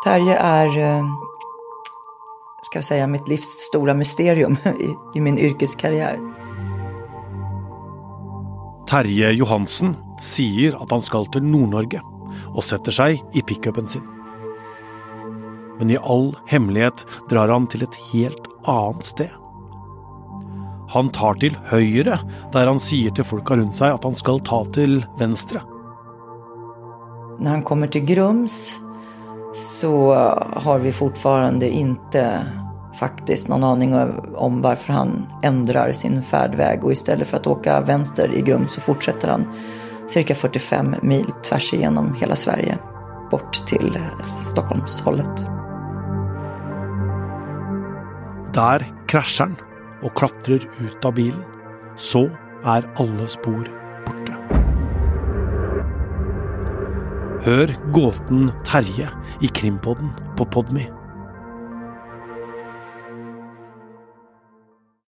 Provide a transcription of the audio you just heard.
Terje er eh, skal jeg si, mitt livs store mysterium i, i min yrkeskarriere. Terje Johansen sier at han skal til Nord-Norge, og setter seg i pickupen sin. Men i all hemmelighet drar han til et helt annet sted. Han tar til høyre, der han sier til folka rundt seg at han skal ta til venstre. Når han kommer til Grums så har vi fortfarande ikke faktisk noen aning om hvorfor han endrer sin färdväg og i stedet for å åka vänster i Grum så fortsetter han cirka 45 mil tvers igjennom hele Sverige bort til Stockholmshållet. Der krasjer han og klatrer ut av bilen. Så er alle spor borte. Hør gåten Terje i Krimpodden på Podmy.